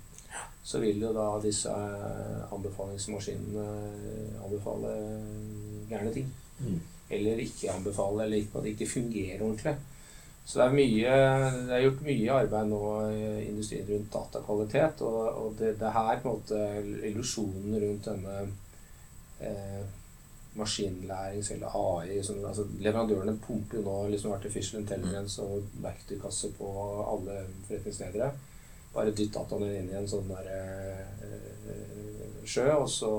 så vil jo da disse eh, anbefalingsmaskinene eh, anbefale gærne ting. Mm. Eller ikke anbefale, eller at det ikke fungerer ordentlig. Så det er, mye, det er gjort mye arbeid nå i industrien rundt datakvalitet. Og, og det, det her på en måte illusjonen rundt denne eh, maskinlærings- eller AI som, altså, Leverandørene pumper jo nå liksom artificial intelligence og verktøykasse på alle forretningsledere. Bare dytt dataene inn i en sånn der, eh, sjø, og så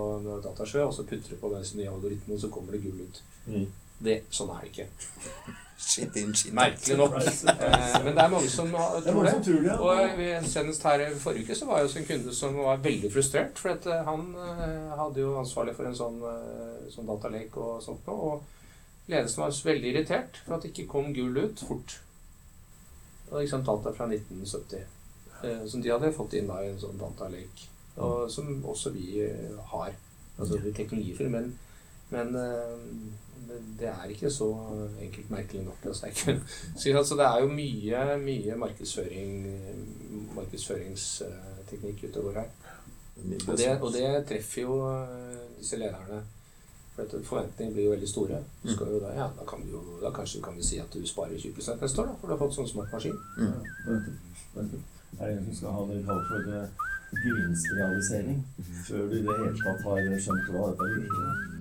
datasjø, og så putter du på den nye algoritmen, og så kommer det gull ut. Mm. Det, sånn er det ikke. Shit in, shit. Merkelig nok. Eh, men det er mange som har- Det tror det. som tror det, ja. Og vi- senest her i forrige uke så var jo også en kunde som var veldig frustrert. For at eh, han eh, hadde jo ansvarlig for en sånn, eh, sånn datalek og sånt noe. Og ledelsen var veldig irritert for at det ikke kom gull ut fort. Og liksom data fra 1970. eh, Som de hadde fått inn da i en sånn datalek. Og som også vi eh, har. Altså vi teknologi for, men, men eh, det, er ikke så enkelt merkelig nok. Altså, det, er ikke, så altså, det er jo mye, mye markedsføring, markedsføringsteknikk ute og går her. Og det, og det treffer jo eh, disse lederne. For at forventningene blir jo veldig store. Du skal jo da, ja, da, kan vi jo, da kanskje kan vi si at du sparer 20 neste år, da, for du har fått sånn smart maskin. Nettopp. Er det en som skal ha det vi kaller for eh, gevinstrealisering før du i det hele tatt har skjønt hva dette virker?